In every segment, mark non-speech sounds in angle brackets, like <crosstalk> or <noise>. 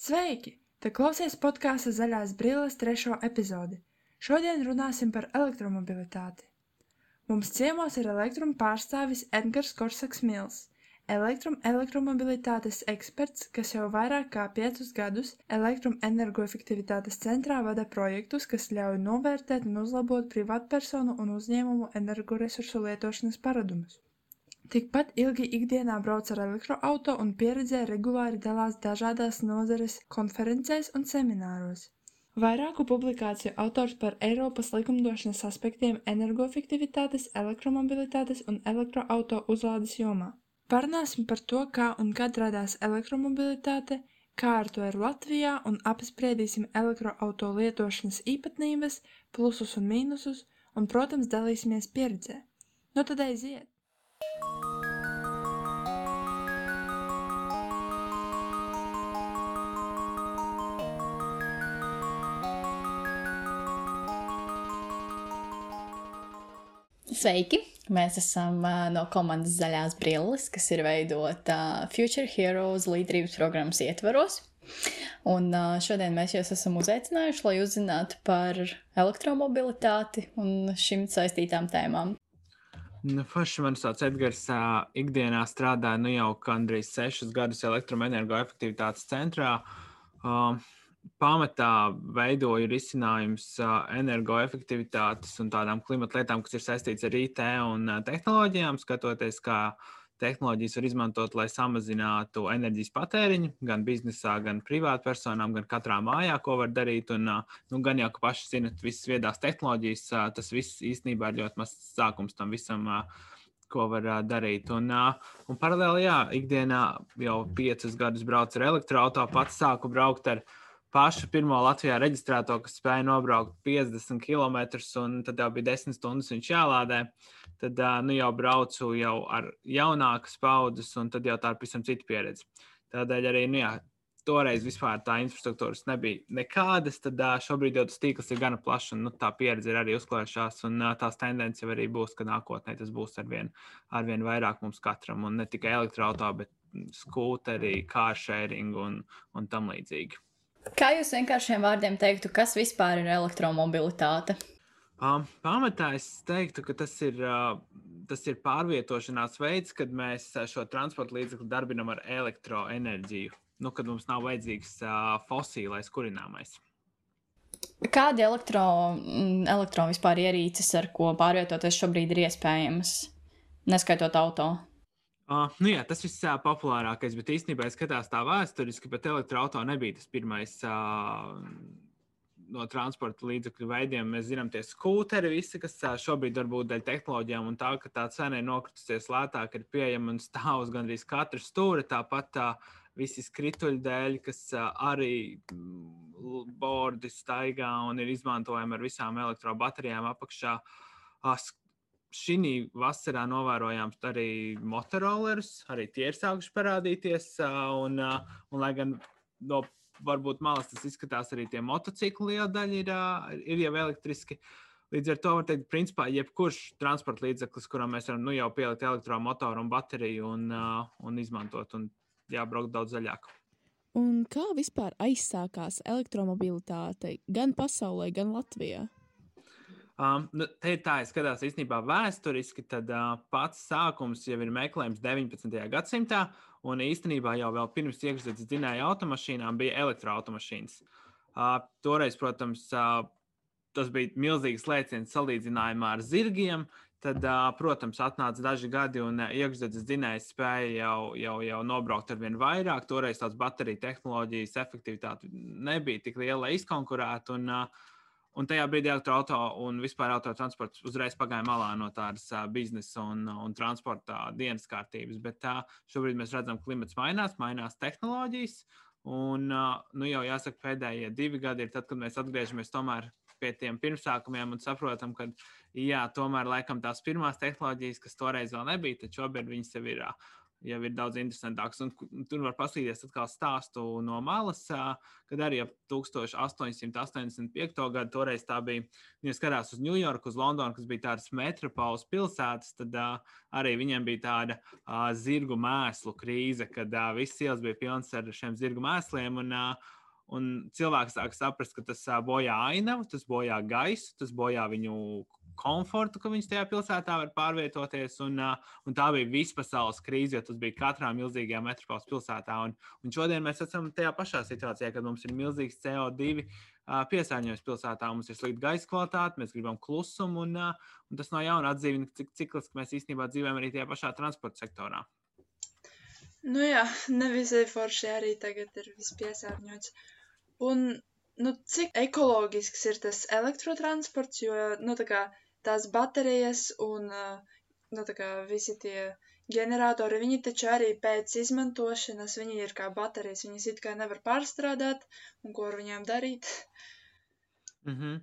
Sveiki! Te klausies podkāstu Zaļās brilles trešo epizodi. Šodien runāsim par elektromobilitāti. Mums ciemos ir elektruma pārstāvis Edgars Korsaks Mils, elektrum elektromobilitātes eksperts, kas jau vairāk kā piecus gadus elektrum energoefektivitātes centrā vada projektus, kas ļauj novērtēt un uzlabot privātpersonu un uzņēmumu energoresursu lietošanas paradumus. Tikpat ilgi ikdienā brauc ar elektroauto un pieredzē regulāri dalās dažādās nozares konferencēs un semināros. Vairāku publikāciju autors par Eiropas likumdošanas aspektiem energoefektivitātes, elektromobilitātes un elektroauto uzlādes jomā. Parunāsim par to, kā un kad radās elektromobilitāte, kā ar to ir Latvijā un apspriedīsim elektroauto lietošanas īpatnības, plusus un mīnusus un, protams, dalīsimies pieredzē. Nu tad aiziet! Sveiki! Mēs esam uh, no komandas Zaļās brilles, kas ir veidota uh, Future Heroes līderības programmas ietvaros. Un uh, šodien mēs jūs esam uzaicinājuši, lai uzzinātu par elektromobilitāti un šīm saistītām tēmām. Nu, Forši man sauc Edgars. Uh, ikdienā strādāju nu jau gandrīz sešus gadus elektroenergoefektivitātes centrā. Uh, pamatā veidoju risinājumus energoefektivitātes un tādām klimata lietām, kas ir saistītas ar IT un tehnoloģijām, skatoties, kā tehnoloģijas var izmantot, lai samazinātu enerģijas patēriņu gan biznesā, gan privātpersonām, gan katrā mājā, ko var darīt. Un, nu, gan jau, ka paši zinat, visas viedās tehnoloģijas, tas viss īstenībā ir ļoti mazs sākums tam visam. Ko var uh, darīt. Un, uh, un paralēli, jā, ikdienā jau piecus gadus braucu ar elektroautorātu, pats sāku braukt ar uh, pašu pirmo Latvijā reģistrēto, kas spēja nobraukt 50 km, un tad jau bija 10 stundas viņš jālādē. Tad nu, jau braucu jau ar jaunākas paudzes, un tad jau tā ir pavisam cita pieredze. Tādēļ arī nu, jā, toreiz vispār tā infrastruktūras nebija nekādas, tad šobrīd jau tas tīkls ir gana plašs, un nu, tā pieredze ir arī uzklājušās, un tās tendences jau arī būs, ka nākotnē tas būs arvien, arvien vairāk mums katram, un ne tikai elektroautorāta, bet skūteri, kāršēring un, un tam līdzīgi. Kā jūs vienkāršiem vārdiem teiktu, kas vispār ir elektromobilitāte? Um, pamatā es teiktu, ka tas ir, uh, tas ir pārvietošanās veids, kad mēs šo transporta līdzekli darbinam ar elektroenerģiju. Nu, kad mums nav vajadzīgs uh, fosīlais kurināmais. Kādi elektro, elektro vispār ierīces, ar ko pārvietoties šobrīd ir iespējams, neskaitot auto? Uh, nu jā, tas viss ir populārākais, bet īstenībā, ja skatās tā vēsturiski, pat elektroautorāta nebija tas pirmais uh, no transporta līdzekļu veidiem. Mēs zinām, tie skūteri, visi, kas šobrīd varbūt dēļ tehnoloģijām un tā, ka tā cena ir nokritusies lētāk, ir pieejama un stāv uz gandrīz katra stūra. Tāpat uh, visi skrituļu dēļ, kas arī bordi staigā un ir izmantojami ar visām elektrobaterijām apakšā. Šī vasarā novērojām arī motorolerus, arī tie ir sākuši parādīties. Un, un lai gan no varbūt malas tas izskatās, arī tie motocikli liela daļa ir, ir jau elektriski. Līdz ar to var teikt, principā, jebkurš transporta līdzeklis, kuram mēs varam nu, jau pielikt elektromotoru un bateriju un, un izmantot, un jābraukt daudz zaļāk. Un kā vispār aizsākās elektromobilitāte gan pasaulē, gan Latvijā? Um, nu, te ir tā, es skatos īstenībā vēsturiski, tad uh, pats sākums jau ir meklējums 19. gadsimtā, un īstenībā jau pirms iekšzemes dzinēja automašīnām bija elektroautomašīnas. Uh, toreiz, protams, uh, tas bija milzīgs lēciens salīdzinājumā ar zirgiem. Tad, protams, atnāca daži gadi, un iekšzemes dzinējs spēja jau, jau, jau nobraukt ar vien vairāk. Toreiz tās bateriju tehnoloģijas efektivitāte nebija tik liela, lai izkonkurētu. Un, uh, Un tajā brīdī elektroautorāta un vispār autotransports uzreiz pagāja malā no tādas biznesa un, un transporta dienas kārtības. Bet uh, šobrīd mēs redzam, ka klimats mainās, mainās tehnoloģijas. Un, nu jau jāsaka, pēdējie divi gadi ir tad, kad mēs atgriežamies pie tiem pirmsākumiem un saprotam, ka jā, tomēr laikam tās pirmās tehnoloģijas, kas toreiz vēl nebija, tad šobrīd viņas jau ir. Jau ir daudz interesantāks. Un tur var paskatīties atkal stāstu no malas, kad arī ap 1885. gadu toreiz tā bija. Ja skatās uz Ņujorku, uz Londonu, kas bija tādas metropoles pilsētas, tad arī viņiem bija tāda zirgu mēslu krīze, kad viss ielas bija pilns ar šiem zirgu mēsliem. Un, Un cilvēks sāk saprast, ka tas bojā ainavu, tas bojā gaisu, tas bojā viņu komfortu, ka viņš tajā pilsētā var pārvietoties. Un, un tā bija vispasaules krīze, jo tas bija katrā milzīgajā metropoles pilsētā. Un, un šodien mēs esam tajā pašā situācijā, kad mums ir milzīgs CO2 piesārņojums pilsētā, mums ir slikta gaisa kvalitāte, mēs gribam klusumu, un, un tas no jauna atzīmina, cik cikliski mēs īstenībā dzīvojam arī tajā pašā transporta sektorā. Nu jā, nevisai forši arī tagad ir viss piesārņots. Un, nu, cik ekoloģisks ir tas elektrotransports, jo, nu, kā tās baterijas un, nu, tā visi tie ģeneratori, viņi taču arī pēc izmantošanas, viņi ir kā baterijas, viņas it kā nevar pārstrādāt, un ko ar viņām darīt. Mm -hmm.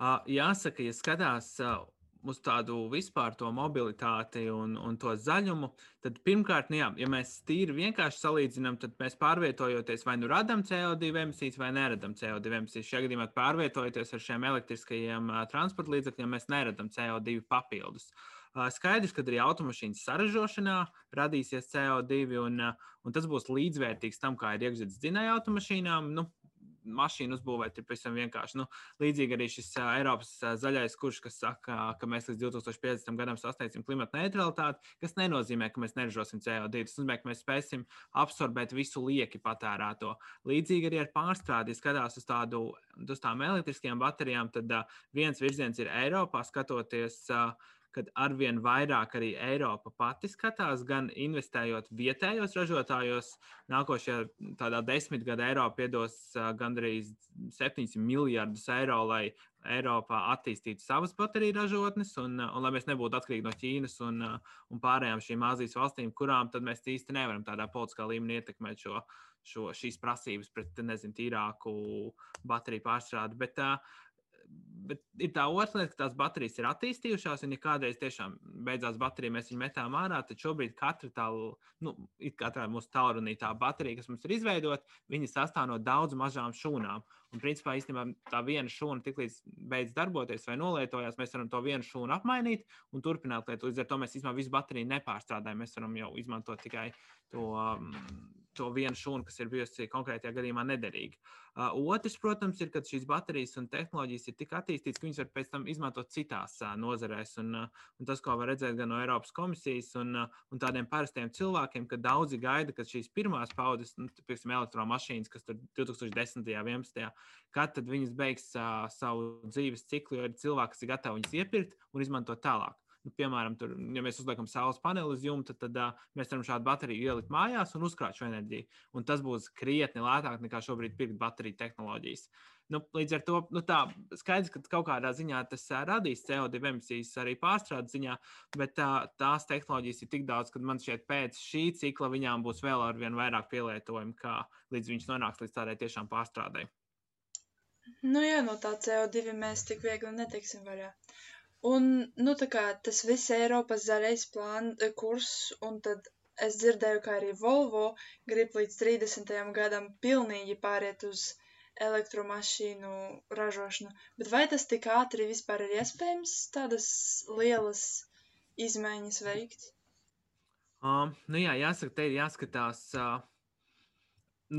uh, jāsaka, ja skatās uh, uz tādu vispār to mobilitāti un, un to zaļumu, tad pirmkārt, nu jā, ja mēs tīri vienkārši salīdzinām, tad mēs pārvietojoties vai nu radām CO2 emisijas vai neradām CO2 emisijas. Šajā gadījumā pārvietojoties ar šiem elektriskajiem transporta līdzekļiem, mēs neradām CO2 papildus. Skaidrs, ka arī automašīnas saražošanā radīsies CO2, un, un tas būs līdzvērtīgs tam, kā ir iekšzemes dzinēja automašīnām. Nu, mašīnu uzbūvēt ir pavisam vienkārši. Nu, līdzīgi arī šis Eiropas zaļais kurs, kas saka, ka mēs līdz 2050. gadam sasniegsim klimata neutralitāti, kas nenozīmē, ka mēs neražosim CO2. Tas nozīmē, ka mēs spēsim absorbēt visu lieki patērēto. Līdzīgi arī ar pārstrādi, skatās uz, tādu, uz tām elektriskajām baterijām, tad viens virziens ir Eiropā skatoties. Uh, kad arvien vairāk arī Eiropa pati skatās, gan investējot vietējos ražotājos. Nākošajā tādā desmitgadē Eiropa iedos gandrīz 700 miljardus eiro, lai Eiropā attīstītu savas bateriju ražotnes, un, un lai mēs nebūtu atkarīgi no Ķīnas un, un pārējām šīm Azijas valstīm, kurām mēs īsti nevaram tādā politiskā līmenī ietekmēt šo, šo, šīs prasības pret nezinu, tīrāku bateriju pārstrādi. Bet, uh, bet ir tā otra lieta, ka tās baterijas ir attīstījušās, un, ja kādreiz tiešām beidzās baterija, mēs viņu metām ārā, tad šobrīd katra tā, nu, katrā mūsu tālrunī tā baterija, kas mums ir izveidota, viņi sastāv no daudz mazām šūnām. Un, principā, īstenībā tā viena šūna tiklīdz beidz darboties vai nolietojās, mēs varam to vienu šūnu apmainīt un turpināt lietot. Līdz ar to mēs īstenībā visu bateriju nepārstrādājam. Mēs varam jau izmantot tikai to, um, to vienu šūnu, kas ir bijusi konkrētajā gadījumā nederīga. Uh, otrs, protams, ir, ka šīs baterijas un tehnoloģijas ir tik attīstītas, ka viņas var pēc tam izmantot citās uh, nozarēs. Un, uh, un tas, ko var redzēt gan no Eiropas komisijas un, uh, un tādiem parastiem cilvēkiem, ka daudzi gaida, ka šīs pirmās paudzes, nu, piemēram, elektromašīnas, kas tur 2010. un 2011 kad viņas beigs uh, savu dzīves ciklu, jo ir cilvēki, kas ir gatavi viņas iepirkt un izmantot tālāk. Nu, piemēram, tur, ja mēs uzliekam saules paneli uz jumta, tad, uh, mēs varam šādu bateriju ielikt mājās un uzkrāt šo enerģiju. Un tas būs krietni lētāk nekā šobrīd pirkt bateriju tehnoloģijas. Nu, līdz ar to nu, tā, skaidrs, ka kaut kādā ziņā tas uh, radīs CO2 emisijas arī pārstrādes ziņā, bet uh, tās tehnoloģijas ir tik daudz, ka man šķiet, pēc šī cikla viņām būs vēl ar vien vairāk pielietojumu, kā līdz viņas nonāks līdz tādai tiešām pārstrādei. Nu jā, no tā CO2 mēs tik viegli netiksim vaļā. Un, nu, tā kā tas viss Eiropas zaļais plāns, eh, kurs, un tad es dzirdēju, ka arī Volvo grib līdz 30. gadam pilnīgi pāriet uz elektromašīnu ražošanu. Bet vai tas tik ātri vispār ir iespējams tādas lielas izmaiņas veikt? Um, nu jā, jāsaka, te ir jāskatās. Uh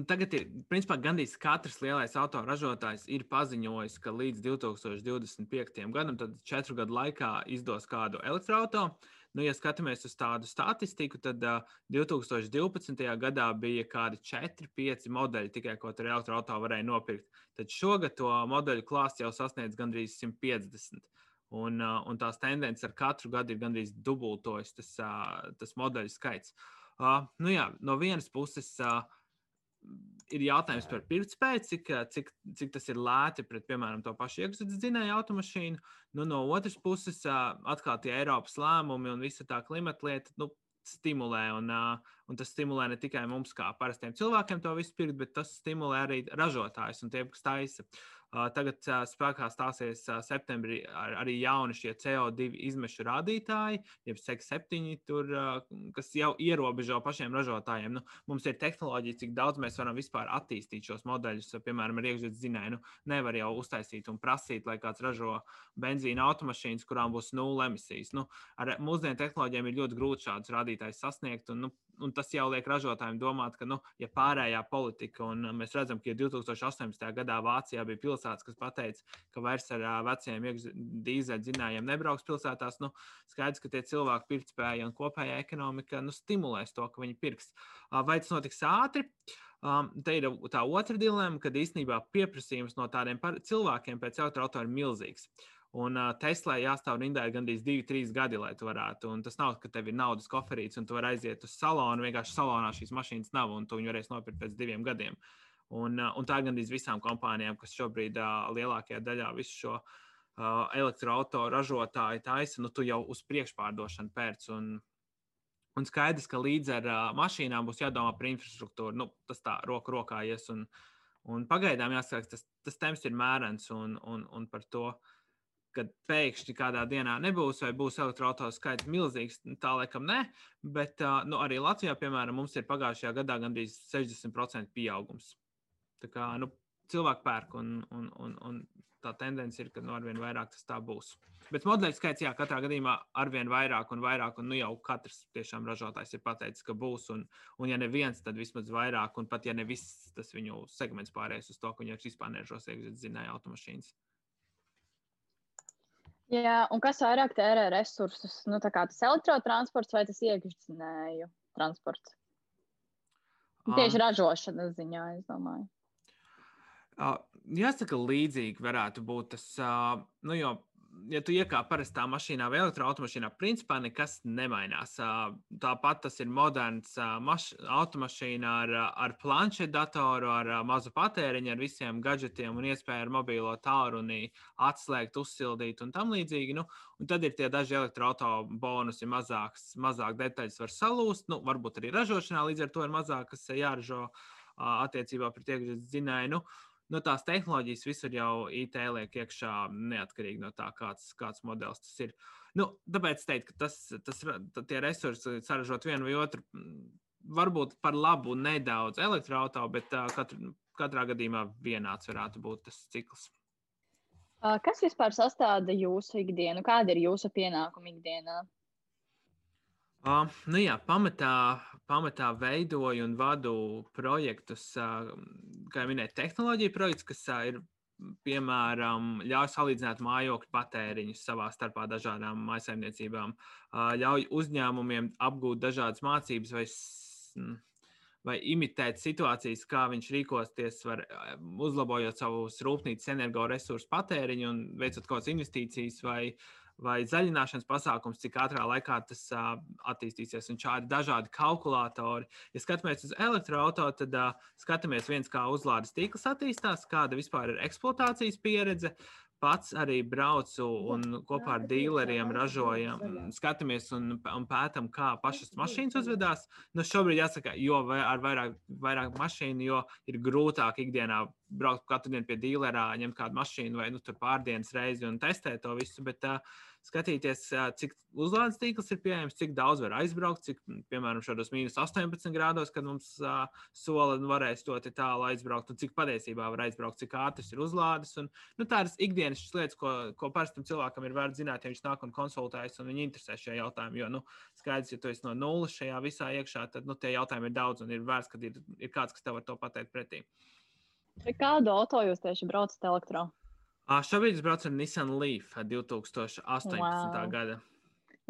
tagad ir, principā, gandrīz katrs lielais autoražotājs ir paziņojis, ka līdz 2025. gadam, tad četru gadu laikā izdos kādu elektroautorātu. Nu, ja skatāmies uz tādu statistiku, tad uh, 2012. gadā bija kādi 4-5 modeļi, tikai ko ar elektroautorātu varēja nopirkt. Tad šogad to modeļu klāsts jau sasniedz gandrīz 150. Un, uh, un tās tendences ar katru gadu ir gandrīz dubultojas tas, uh, tas modeļu skaits. Uh, nu jā, no vienas puses. Uh, ir jautājums par pirktspēju, cik, cik, cik tas ir lēti pret, piemēram, to pašu iekšzemes dzinēju automašīnu. Nu, no otras puses, atkal tie Eiropas lēmumi un visa tā klimata lieta. Nu, stimulē. Un, Un tas stimulē ne tikai mums, kā parastiem cilvēkiem, to visu pirkt, bet tas stimulē arī ražotājus un tiem, kas taisa. Tagad spēkā stāsies septembrī ar, arī jauni šie CO2 izmešu rādītāji, jeb SEC 7, tur, kas jau ierobežo pašiem ražotājiem. Nu, mums ir tehnoloģija, cik daudz mēs varam vispār attīstīt šos modeļus. Piemēram, ar iekšzemes zinēju, nu, nevar jau uztaisīt un prasīt, lai kāds ražo benzīna automašīnas, kurām būs nulle emisijas. Nu, ar mūsdienu tehnoloģijām ir ļoti grūti šādus rādītājus sasniegt. Un, nu, un tas jau liek ražotājiem domāt, ka, nu, ja pārējā politika, un mēs redzam, ka 2018. gadā Vācijā bija pilsētas, kas teica, ka vairs ar veciem dīzeļdzinējiem nebrauks pilsētās, nu, skaidrs, ka tie cilvēki pirktspēja un kopējā ekonomika nu, stimulēs to, ka viņi pirks. Vai tas notiks ātri? Um, te ir tā otra dilemma, kad īstenībā pieprasījums no tādiem cilvēkiem pēc elektroautoriem ir milzīgs. Un uh, Teslā jāstāv rindā gandrīz 2-3 gadi, lai tu varētu. Un tas nav, ka tev ir naudas koferīts un tu vari aiziet uz salonu. Vienkārši salonā šīs mašīnas nav, un tu viņu varēsi nopirkt pēc diviem gadiem. Un, uh, un tā ir gandrīz visām kompānijām, kas šobrīd uh, lielākajā daļā visu šo uh, elektroautorātu ražotāju taisa, nu tu jau uz priekšpārdošanu pērc. Un, un skaidrs, ka līdz ar uh, mašīnām būs jādomā par infrastruktūru. Nu, tas tā roku rokā ies. Un, un pagaidām jāsaka, tas, tas temps ir mērens un, un, un par to. Uh, kad pēkšņi kādā dienā nebūs, vai būs elektroautorāta skaits milzīgs. Tā laikam ne, bet nu, arī Latvijā, piemēram, mums ir pagājušajā gadā gandrīz 60% pieaugums. Tā kā nu, cilvēki pērk, un, un, un, un tā tendence ir, ka nu, arvien vairāk tas tā būs. Bet modeļu skaits, jā, katrā gadījumā arvien vairāk un vairāk, un nu, jau katrs tiešām ražotājs ir pateicis, ka būs, un, un ja neviens, tad vismaz vairāk, un pat ja ne viss tas viņu segments pārējais uz to, ka viņi vispār neražos iekšzemes zināja automašīnas. Jā, un kas vairāk tērē resursus? Nu, tas elektrotransports vai tas iekšzemes transports? Um, Tieši ražošanas ziņā, es domāju. Uh, jāsaka, līdzīgi varētu būt tas, uh, nu, jo ja tu iekāp parastā mašīnā vai elektroautomašīnā, principā nekas nemainās. Tāpat tas ir moderns maš, automašīna ar, ar planšetdatoru, ar mazu patēriņu, ar visiem gadgetiem un iespēju ar mobilo tālruni atslēgt, uzsildīt un tam līdzīgi. Nu, un tad ir tie daži elektroautorāta bonusi, mazāks, mazāk detaļas var salūst, nu, varbūt arī ražošanā līdz ar to ir mazāk, kas jāražo attiecībā pret iekšzemes zināju. Nu, nu, tās tehnoloģijas visur jau IT liek iekšā, neatkarīgi no tā, kāds, kāds modelis tas ir. Nu, tāpēc es teiktu, ka tas, tas, tie resursi, saražot vienu vai otru, varbūt par labu nedaudz elektroautorātu, bet uh, katru, katrā gadījumā vienāds varētu būt tas cikls. Kas vispār sastāda jūsu ikdienu? Kāda ir jūsu pienākuma ikdienā? Uh, nu jā, pamatā, pamatā veidoju un vadu projektus, uh, kā jau minēju, tehnoloģiju projekts, kas uh, ir piemēram, ļauj salīdzināt mājokļu patēriņus savā starpā dažādām maisaimniecībām, ļauj uzņēmumiem apgūt dažādas mācības vai, vai imitēt situācijas, kā viņš rīkosties, var, uzlabojot savus rūpnīcas energoresursu patēriņu un veicot kaut kādas investīcijas vai uh, vai zaļināšanas pasākums, cik ātrā laikā tas uh, attīstīsies. Un šādi dažādi kalkulatori. Ja skatāmies uz elektroautorātu, tad uh, skatāmies viens, kā uzlādes tīkls attīstās, kāda vispār ir eksploatācijas pieredze, pats arī braucu un kopā ar dīleriem ražojam, skatāmies un, un pētām, kā pašas mašīnas uzvedās. Nu, šobrīd jāsaka, jo ar vairāk, vairāk mašīnu, jo ir grūtāk ikdienā braukt katru dienu pie dīlerā, ņemt kādu mašīnu vai nu, pārdienas reizi un testēt to visu. Bet, uh, skatīties, cik uzlādes tīkls ir pieejams, cik daudz var aizbraukt, cik, piemēram, šādos mīnus 18 grādos, kad mums uh, sola varēs ļoti tālu aizbraukt, un cik patiesībā var aizbraukt, cik ātrs ir uzlādes. Un, nu, tādas ikdienas lietas, ko, ko parastam cilvēkam ir vērts zināt, ja viņš nāk un konsultējas, un viņu interesē šie jautājumi. Jo, nu, skaidrs, ja tu esi no nulles šajā visā iekšā, tad nu, tie jautājumi ir daudz, un ir vērts, ka ir, ir kāds, kas tev var to pateikt pretī. Kādu auto jūs tieši braucat elektronikā? Šobrīd es braucu ar Nissan Leaf 2018. Wow. gada.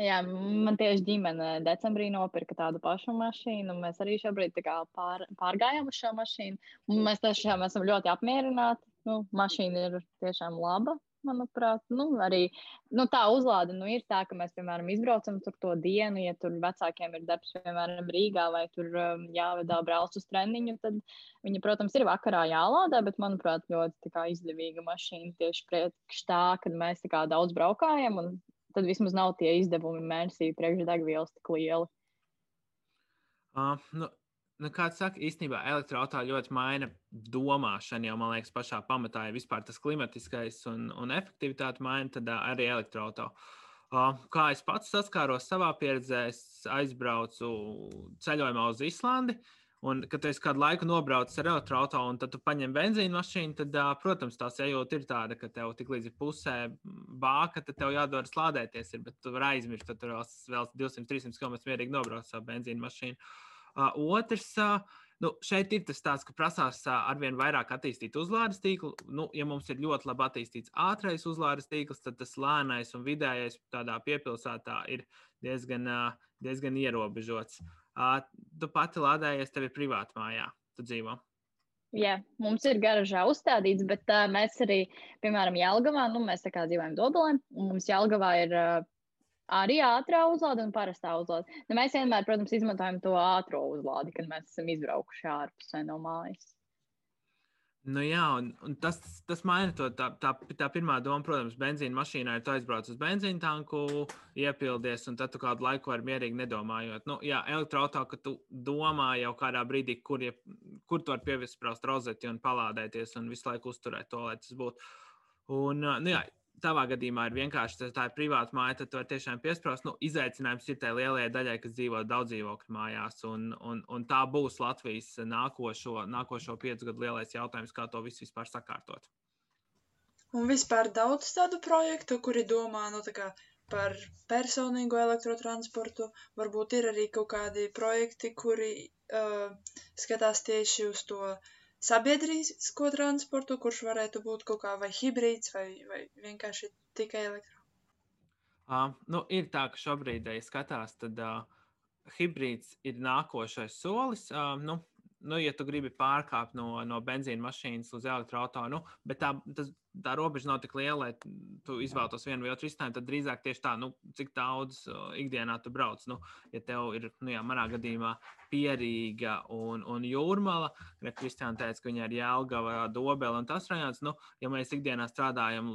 Jā, man tieši ģimene decembrī nopirka tādu pašu mašīnu. Mēs arī šobrīd pār, pārgājām uz šo mašīnu. Mēs tiešām esam ļoti apmierināti. Nu, mašīna ir tiešām laba manuprāt. Nu, arī nu, tā uzlāde nu, ir tā, ka mēs, piemēram, izbraucam tur to dienu, ja tur vecākiem ir darbs, piemēram, Rīgā vai tur um, jāvedā brauc uz treniņu, tad viņi, protams, ir vakarā jālādē, bet, manuprāt, ļoti kā, izdevīga mašīna tieši priekš tā, kad mēs tā kā daudz braukājam, un tad vismaz nav tie izdevumi mēnesī priekš degvielas tik lieli. Uh, nu, nu, kāds saka, īstenībā elektroautorāta ļoti maina domāšanu. Jau man liekas, pašā pamatā ir vispār tas klimatiskais un, un efektivitāte maina, tad arī elektroautorāta. Uh, kā es pats saskāros savā pieredzē, es aizbraucu ceļojumā uz Islandi. Un, kad tu kādu laiku nobraucis ar elektroautorātu, un tad tu paņem benzīna mašīnu, tad, protams, tā sajūta ir tāda, ka tev tik līdz pusē bāka, tad tev jādodas lādēties. Ir, bet tu vari aizmirst, tad tur vēl 200-300 km mierīgi nobrauc savu benzīna mašīnu. Uh, otrs, nu, šeit ir tas tāds, ka prasās arvien vairāk attīstīt uzlādes tīklu. Nu, ja mums ir ļoti labi attīstīts ātrais uzlādes tīkls, tad tas lēnais un vidējais tādā piepilsētā ir diezgan, diezgan ierobežots. Tu pati lādējies, tev ir privāti mājā, tu dzīvo. Jā, mums ir garažā uzstādīts, bet uh, mēs arī, piemēram, Jālgavā, nu, mēs tā kā dzīvojam Dobelē, un mums Jālgavā ir uh, arī ātrā uzlāde un parastā uzlāde. Nu, mēs vienmēr, protams, izmantojam to ātrā uzlādi, kad mēs esam izbraukuši ārpusē no mājas. Nu jā, un, un tas, tas maina to. Tā, tā, tā pirmā doma, protams, benzīna mašīnā ir aizbraukt uz benzīna tanku, iepildies, un tad tu kādu laiku vari mierīgi nedomājot. Nu, jā, elektroautorā, ka tu domā jau kādā brīdī, kur, ja, kur tu vari pieviest rozeti un palādēties un visu laiku uzturēt to, lai tas būtu. Un, nu, jā, tavā gadījumā ir vienkārši tas, tā ir privāta māja, tad tu vari tiešām piesprāst. Nu, izaicinājums ir tai lielajai daļai, kas dzīvo daudz dzīvokļu mājās. Un, un, un tā būs Latvijas nākošo, nākošo piecu gadu lielais jautājums, kā to visu vispār sakārtot. Un vispār daudz tādu projektu, kuri domā nu, kā, par personīgo elektrotransportu. Varbūt ir arī kaut kādi projekti, kuri uh, skatās tieši uz to uh, sabiedrisko transportu, kurš varētu būt kaut kā vai hibrīds vai, vai vienkārši tikai elektro? Uh, nu, ir tā, ka šobrīd, ja skatās, tad uh, hibrīds ir nākošais solis. Uh, nu, nu, ja tu gribi pārkāpt no, no benzīna mašīnas uz elektroautorātu, nu, bet tā, tas, tā robeža nav tik liela, lai tu izvēlētos vienu vai otru risinājumu, tad drīzāk tieši tā, nu, cik daudz uh, ikdienā tu brauc. Nu, ja tev ir, nu, jā, manā gadījumā, pierīga un, un jūrmala, kad Kristiāna teica, ka viņa ir Jēlgava, Dobela un tas rajons, nu, ja mēs ikdienā strādājam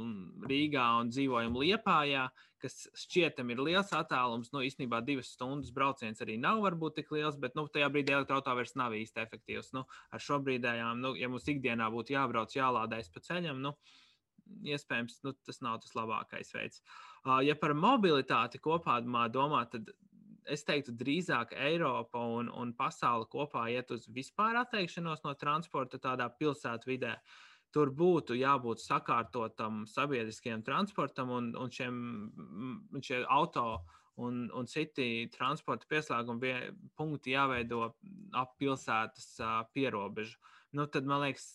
Rīgā un dzīvojam Liepājā, kas šķietam ir liels attālums, nu, īstenībā divas stundas brauciens arī nav varbūt tik liels, bet, nu, tajā brīdī elektroautorā vairs nav īsti efektīvs. Nu, ar šo brīdējām, nu, ja mums ikdienā būtu jābrauc, jālādējas pa ceļam, nu, iespējams, nu, tas nav tas labākais veids. Uh, ja par mobilitāti kopā domā, tad es teiktu, drīzāk Eiropa un, un pasaule kopā iet uz vispār atteikšanos no transporta tādā pilsētvidē. Tur būtu jābūt sakārtotam sabiedriskajam transportam un, un šiem šie auto un, un citi transporta pieslēguma punkti jāveido ap pilsētas pierobežu. Nu, tad man liekas,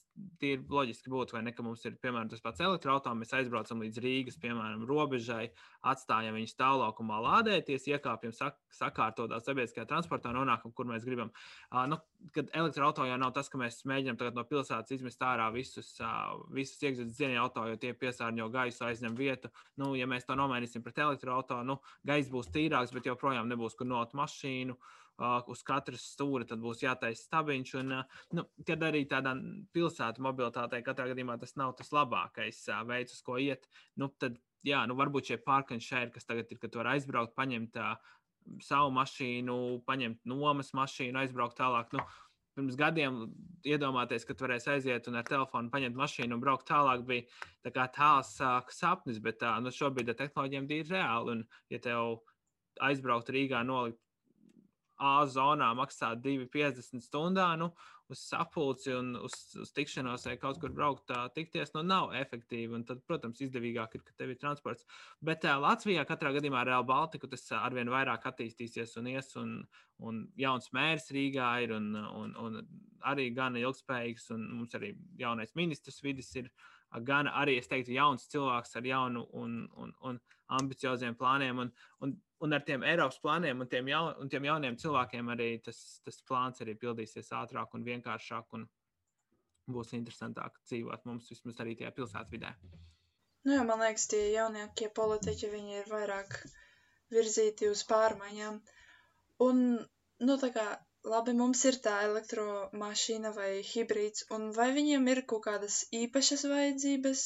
tie ir loģiski būtu, vai ne, ka mums ir, piemēram, tas pats elektroautorāts, mēs aizbraucam līdz Rīgas, piemēram, robežai, atstājam viņu stāvlaukumā lādēties, iekāpjam sak sakārtotā sabiedriskajā transportā, nonākam, kur mēs gribam. Uh, nu, kad elektroautorāts jau nav tas, ka mēs mēģinām no pilsētas izmest ārā visus, uh, visus iekšzemes dzinieku auto, jo tie piesārņo gaisu, aizņem vietu. Nu, ja mēs to nomainīsim pret elektroautorātu, nu, gaiss būs tīrāks, bet joprojām nebūs kur not mašīnu. Uh, uz katras stūra tad būs jātaisa stabiņš. Un, nu, kad arī tādā pilsētu mobilitātei katrā gadījumā tas nav tas labākais veids, uz ko iet, nu, tad jā, nu, varbūt šie pārkaņi šeit, kas tagad ir, ka tu vari aizbraukt, paņemt savu mašīnu, paņemt nomas mašīnu, aizbraukt tālāk. Nu, pirms gadiem iedomāties, ka tu varēsi aiziet un ar telefonu paņemt mašīnu un braukt tālāk, bija tā kā tāls sapnis, bet tā, nu, šobrīd ar tehnoloģiem ir reāli. Un, ja tev aizbraukt Rīgā, nolikt A zonā maksā 2,50 stundā nu, uz sapulci un uz, uz tikšanos vai kaut kur braukt, tā tikties, nu nav efektīvi. Un tad, protams, izdevīgāk ir, ka tev ir transports. Bet uh, Latvijā katrā gadījumā ar Real Baltiku tas arvien vairāk attīstīsies un ies, un, un jauns mērs Rīgā ir un, un, un arī gana ilgspējīgs, un mums arī jaunais ministrs vidis ir gan arī, es teiktu, jauns cilvēks ar jaunu un, un, un ambicioziem plāniem. Un, un un ar tiem Eiropas plāniem un tiem, jaun, un tiem jauniem cilvēkiem arī tas, tas plāns arī pildīsies ātrāk un vienkāršāk. Un būs interesantāk dzīvot mums vismaz arī tajā pilsētvidē. Nu, jā, man liekas, tie jaunākie politiķi ir vairāk virzīti uz pārmaiņām. Un, nu, tā kā labi, mums ir tā elektromašīna vai hibrīds, un vai viņiem ir kaut kādas īpašas vajadzības,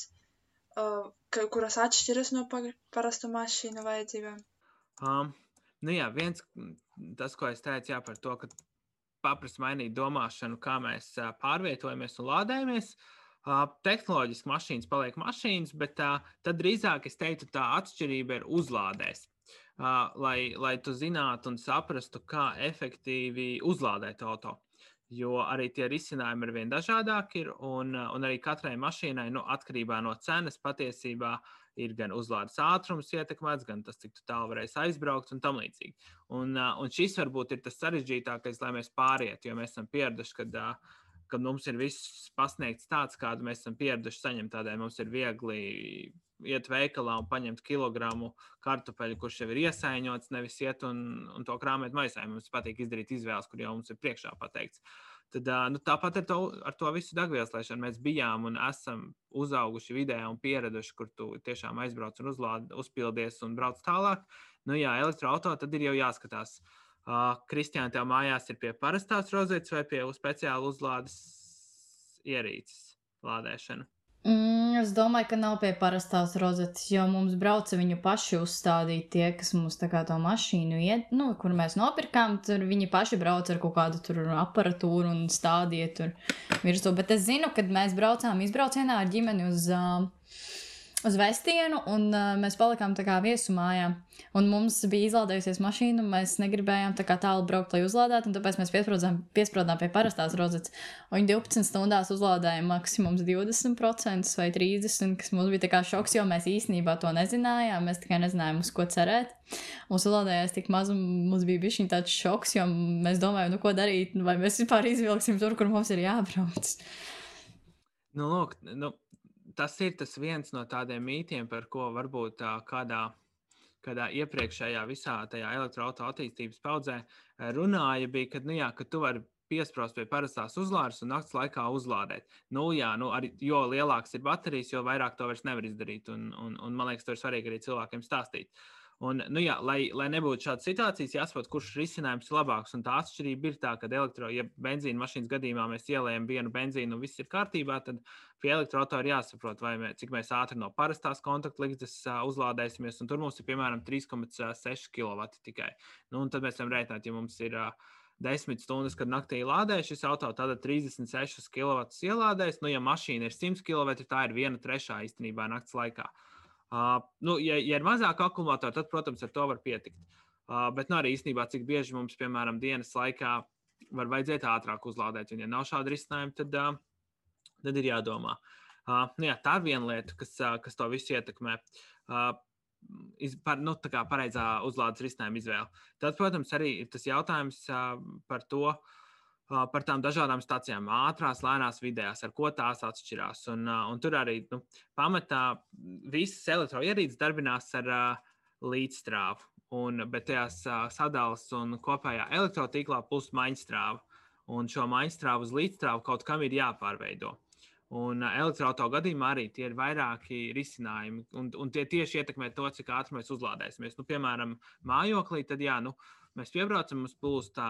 uh, kuras atšķiras no parastu mašīnu vajadzībām? Um, nu jā, viens tas, ko es teicu jā, par to, ka paprasti mainīt domāšanu, kā mēs uh, pārvietojamies un lādējamies. Uh, tehnoloģiski mašīnas paliek mašīnas, bet uh, tad drīzāk es teiktu, tā atšķirība ir uzlādēs. Lai, lai tu zinātu un saprastu, kā efektīvi uzlādēt auto. Jo arī tie risinājumi ir vien dažādāki, un, un arī katrai mašīnai, nu, atkarībā no cenas, patiesībā ir gan uzlādes ātrums ietekmēts, gan tas, cik tālu varēs aizbraukt un tam līdzīgi. Un, un šis varbūt ir tas sarežģītākais, lai mēs pārietu, jo mēs esam pieraduši, kad, kad mums ir viss pasniegts tāds, kādu mēs esam pieraduši saņemt. Tādēļ mums ir viegli iet veikalā un paņemt kilogramu kartupeļu, kurš jau ir iesaiņots, nevis iet un, un to krāpēt maisā. Mums patīk izdarīt izvēles, kur jau mums ir priekšā pateikts. Tad, nu, tāpat ar to, ar to visu degvielas laišanu mēs bijām un esam uzauguši vidē un pieraduši, kur tu tiešām aizbrauc un uzlādi, uzpildies un brauc tālāk. Nu, jā, elektroautorāta tad ir jau jāskatās. Uh, Kristiāna, tev mājās ir pie parastās rozetes vai pie speciāla uzlādes ierīces lādēšana? Mm, es domāju, ka nav pie parastās rozetes, jo mums brauca viņu paši uzstādīt tie, kas mums tā kā to mašīnu iet, nu, kur mēs nopirkām, tur viņi paši brauca ar kaut kādu tur aparatūru un stādīja tur virsū. Bet es zinu, kad mēs braucām izbraucienā ar ģimeni uz. Uh, uz vestienu, un uh, mēs palikām tā kā viesumājā. Un mums bija izlādējusies mašīna, un mēs negribējām tā kā tālu braukt, lai uzlādētu, un tāpēc mēs piesprādām pie parastās rozetes. Viņi 12 stundās uzlādēja maksimums 20% vai 30%, kas mums bija tā kā šoks, jo mēs īstenībā to nezinājām. Mēs tikai nezinājām, uz ko cerēt. Mums uzlādējās tik maz, un mums bija bijis tāds šoks, jo mēs domājām, nu ko darīt, vai mēs vispār izvilksim tur, kur mums ir jābrauc. Nu, lūk, nu, tas ir tas viens no tādiem mītiem, par ko varbūt kādā, kādā iepriekšējā visā tajā elektroautorāta attīstības paudzē runāja, bija, ka, nu, jā, ka tu vari piesprāst pie parastās uzlādes un naktas laikā uzlādēt. Nu, jā, nu, arī, jo lielāks ir baterijas, jo vairāk to vairs nevar izdarīt. Un, un, un man liekas, tas ir svarīgi arī cilvēkiem stāstīt. Uh, Un, nu jā, lai, lai nebūtu šādas situācijas, jāsaprot, kurš risinājums ir labāks. Un tā atšķirība ir tā, ka elektro, ja benzīna mašīnas gadījumā mēs ielējam vienu benzīnu un viss ir kārtībā, tad pie elektroautorā ir jāsaprot, mē, cik mēs ātri no parastās kontaktligzdas uh, uzlādēsimies. Un tur mums ir piemēram 3,6 kW tikai. Nu, tad mēs varam rēķināt, ja mums ir. Uh, 10 stundas, kad naktī lādē šis auto, tad 36 kW ielādēs. Nu, ja mašīna ir 100 kW, tā ir viena trešā īstenībā naktas laikā. Uh, nu, ja, ja ir mazāk akumulātoru, tad, protams, ar to var pietikt. Uh, bet nu, arī īstenībā, cik bieži mums, piemēram, dienas laikā var vajadzēt ātrāk uzlādēt, un ja nav šāda risinājuma, tad, uh, tad ir jādomā. Uh, nu, jā, tā ir viena lieta, kas, uh, kas to visu ietekmē. Uh, iz, par, nu, tā kā pareizā uzlādes risinājuma izvēle. Tad, protams, arī ir tas jautājums uh, par to, uh, par tām dažādām stācijām, ātrās, lēnās, vidējās, ar ko tās atšķirās. Un, un tur arī nu, pamatā visas elektroierīces darbinās ar līdzstrāvu, un, bet tajās sadalās un kopējā elektrotīklā plus maņstrāva. Un šo maņstrāvu uz līdzstrāvu kaut kam ir jāpārveido. Un elektroautorāta gadījumā arī tie ir vairāki risinājumi, un, un tie tieši ietekmē to, cik ātri mēs uzlādēsimies. Nu, piemēram, mājoklī, tad jā, nu, uh, Mēs piebraucam, mums plūst tā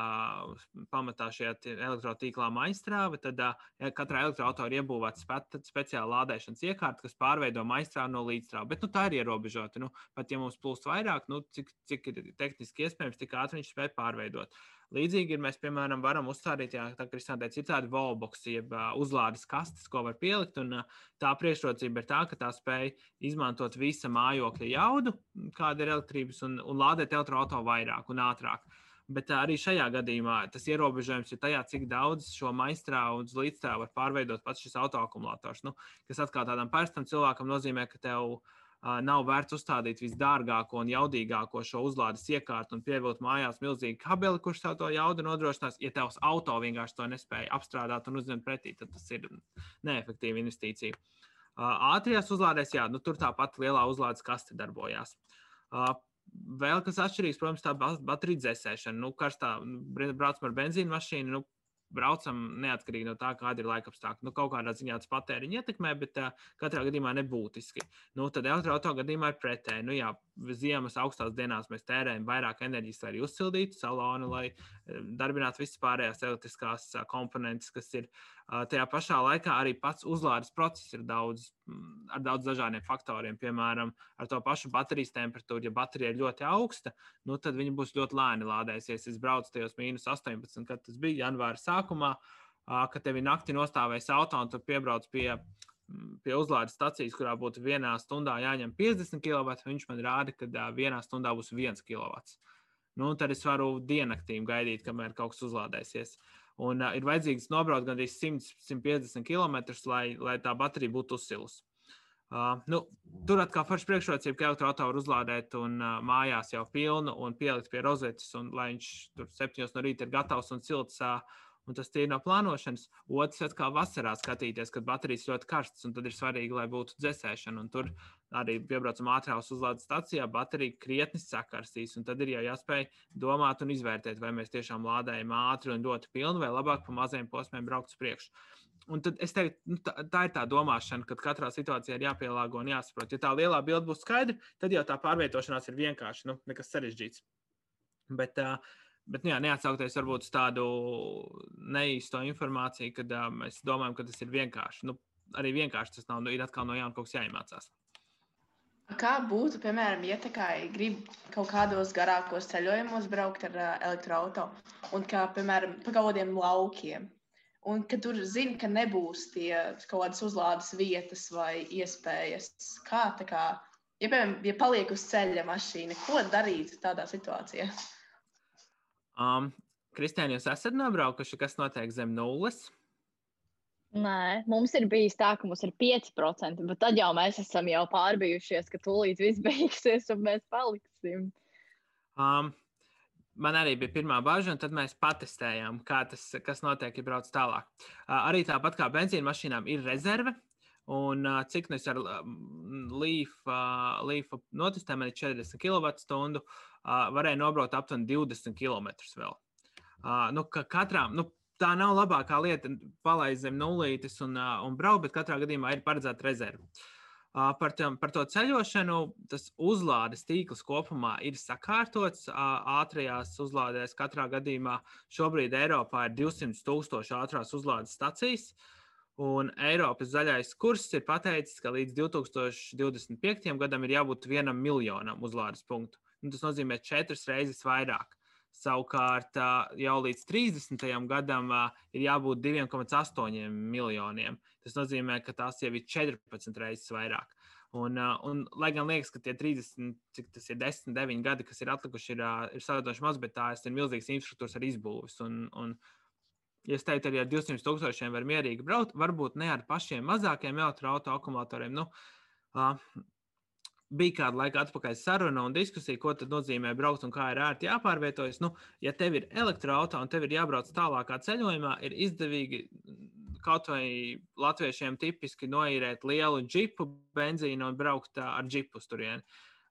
pamatā šie elektrotīklā maistrāve, tad ja katrā elektroautorā ir iebūvēta spe, speciāla lādēšanas iekārta, kas pārveido maistrāvu no līdzstrāvu. Bet nu, tā ir ierobežota. Nu, pat ja mums plūst vairāk, nu, cik, cik ir tehniski iespējams, tik ātri viņš spēj pārveidot. Uh, Līdzīgi ir mēs, piemēram, varam uzstādīt, ja tā Kristāna teica, ir tādi wallboxi, jeb uzlādes kastes, ko var pielikt. Un, tā priekšrocība ir tā, ka tā spēj izmantot visa mājokļa jaudu, kāda ir elektrības, un, un lādēt elektroautorātu vairāk un ātrāk. Bet arī šajā gadījumā tas ierobežojums ir tajā, cik daudz šo maistrāvu un līdzstrāvu var pārveidot pats šis autoakumulators. Nu, kas atkal tādam parastam cilvēkam nozīmē, ka tev ir nav vērts uzstādīt visdārgāko un jaudīgāko šo uzlādes iekārtu un pievilkt mājās milzīgu kabeli, kurš tev to jaudu nodrošinās. Ja tavs auto vienkārši to nespēja apstrādāt un uzņemt pretī, tad tas ir neefektīva investīcija. Ātrijās uzlādēs, jā, nu, tur tāpat lielā uzlādes kaste darbojās. Vēl kas atšķirīgs, protams, tā bateriju dzēsēšana. Nu, karstā braucam ar benzīnu mašīnu, nu, braucam neatkarīgi no tā, kāda ir laika apstākļi. Nu, kaut kādā ziņā tas patēriņu ietekmē, bet uh, katrā gadījumā nebūtiski. Nu, tad elektroautorāta gadījumā ir pretēji. Nu, jā, ziemas augstās dienās mēs tērējam vairāk enerģijas, lai arī uzsildītu salonu, lai darbināt visas pārējās elektriskās komponentes, kas ir tajā pašā laikā arī pats uzlādes process ir daudz, mm, ar daudz dažādiem faktoriem. Piemēram, ar to pašu baterijas temperatūru. Ja baterija ir ļoti augsta, nu, tad viņa būs ļoti lēni lādēsies. Es braucu tajos mīnus 18, kad tas bija janvāra sākumā, kad tev ir nakti nostāvēs auto un tu piebrauc pie pie uzlādes stācijas, kurā būtu vienā stundā jāņem 50 kW, viņš man rāda, ka vienā stundā būs 1 kW. Nu, tad es varu diennaktīm gaidīt, kamēr kaut kas uzlādēsies. Un uh, ir vajadzīgs nobraukt gandrīz 100-150 km, lai, lai tā baterija būtu uzsilusi. Uh, nu, tur atkal ir priekšrocība, ka elektroautorātu var uzlādēt un uh, mājās jau pilnu un pielikt pie rozetes, un lai viņš tur septiņos no rīta ir gatavs un silts. Uh, un tas ir no plānošanas. Otrs, atkal vasarā skatīties, kad baterijas ļoti karstas, un tad ir svarīgi, lai būtu dzēsēšana. Un tur arī piebraucam ātrās uzlādes stācijā, baterija krietni sakarstīs, un tad ir jau jāspēj domāt un izvērtēt, vai mēs tiešām lādējam ātri un ļoti pilnu, vai labāk pa maziem posmiem braukt uz priekšu. Un tad es teiktu, nu, tā, tā ir tā domāšana, ka katrā situācijā ir jāpielāgo un jāsaprot. Ja tā lielā bilde būs skaidra, tad jau tā pārvietošanās ir vienkārši, nu, nekas sarežģīts. Bet, uh, Bet, nu, jā, neatsaukties varbūt uz tādu neīsto informāciju, kad uh, mēs domājam, ka tas ir vienkārši. Nu, arī vienkārši tas nav. Nu, ir atkal no jauna kaut kas jāiemācās. Kā būtu, piemēram, ja tā kā grib kaut kādos garākos ceļojumos braukt ar uh, elektroautorātu un kā, piemēram, pa kaut kādiem laukiem? Un ka tur zina, ka nebūs tie kaut kādas uzlādes vietas vai iespējas. Kā tā kā, ja, piemēram, ja paliek uz ceļa mašīna, ko darīt tādā situācijā? Um, Kristēni, jūs esat nobraukuši, kas notiek zem nulles? Nē, mums ir bijis tā, ka mums ir 5%, bet tad jau mēs esam jau pārbijušies, ka tūlīt viss <laughs> beigsies un mēs paliksim. Um, man arī bija pirmā bažas, un tad mēs patestējām, tas, kas notiek, ja brauc tālāk. Uh, arī tāpat kā benzīna mašīnām ir rezerve. Un uh, cik nu es ar līfu uh, notestēju, man ir 40 kWh, uh, varēja nobraukt aptuveni 20 km vēl. Uh, nu, ka katrām, nu, tā nav labākā lieta palaist zem nulītes un, uh, un braukt, bet katrā gadījumā ir paredzēta rezerve. Uh, par, tam, par to ceļošanu, tas uzlādes tīkls kopumā ir sakārtots. Uh, ātrajās uzlādēs katrā gadījumā šobrīd Eiropā ir 200 tūkstoši ātrās uzlādes stacijas. Un Eiropas zaļais kurs ir pateicis, ka līdz 2025. gadam ir jābūt vienam miljonam uzlādes punktu nu, tas nozīmē četras reizes vairāk. Savukārt jau līdz 30. gadam ir jābūt 2,8 miljoniem. Tas nozīmē, ka tās jau ir 14 reizes vairāk. Un, un, lai gan liekas, ka tie 30, cik tas ir 10, 9 gadi, kas ir atlikuši, ir, ir salīdzinoši maz, bet tās ir milzīgas infrastruktūras ar izbūves. Un, un, ja es teiktu, arī ar 200 tūkstošiem var mierīgi braukt, varbūt ne ar pašiem mazākiem elektroautorāta akumulatoriem. Nu, uh, bija kāda laika atpakaļ saruna un diskusija, ko tas nozīmē braukt un kā ir ērti jāpārvietojas. Nu, ja tev ir elektroautorāta un tev ir jābrauc tālākā ceļojumā, ir izdevīgi kaut vai latviešiem tipiski noīrēt lielu džipu, benzīnu un braukt ar džipu turieni